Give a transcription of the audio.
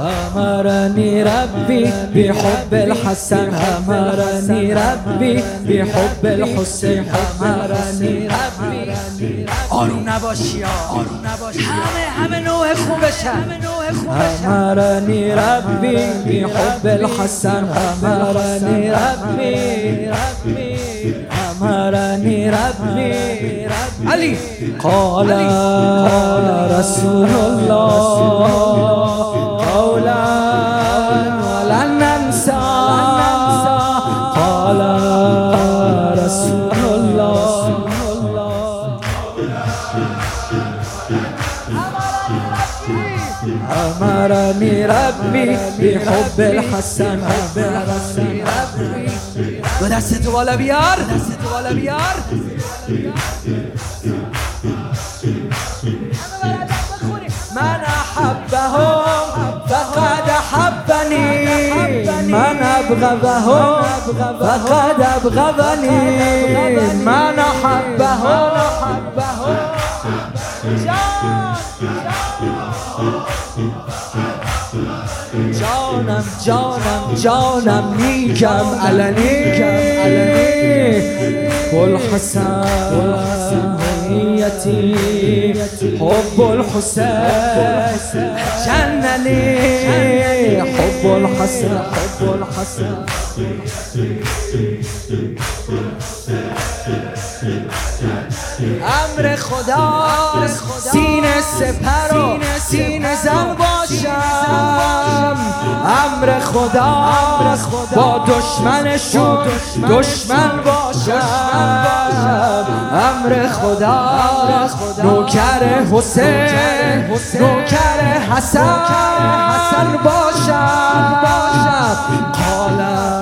أمرني ربي بحب الحسن أمرني ربي بحب الحسين أمرني ربي آروم نباشی آروم نباشی همه همه نوع خوبشن أمرني ربي بحب الحسن امرانی ربی امرانی ربي علي قال رسول الله أمرني ربي بحب الحسن أمرني ربي ودست ولا بيار دست ولا بيار من أحبهم فقد أحبني من أبغضهم فقد أبغضني من أحبهم جانم جانم جانم میگم علنی والحسنیتی حب الحسین جننی حب الحسن حب الحسن ابر خدا سین سپر و سین زن باشم امر خدا با دشمنشون دشمن باشم امر خدا نوکر حسین نوکر حسن باشم قالم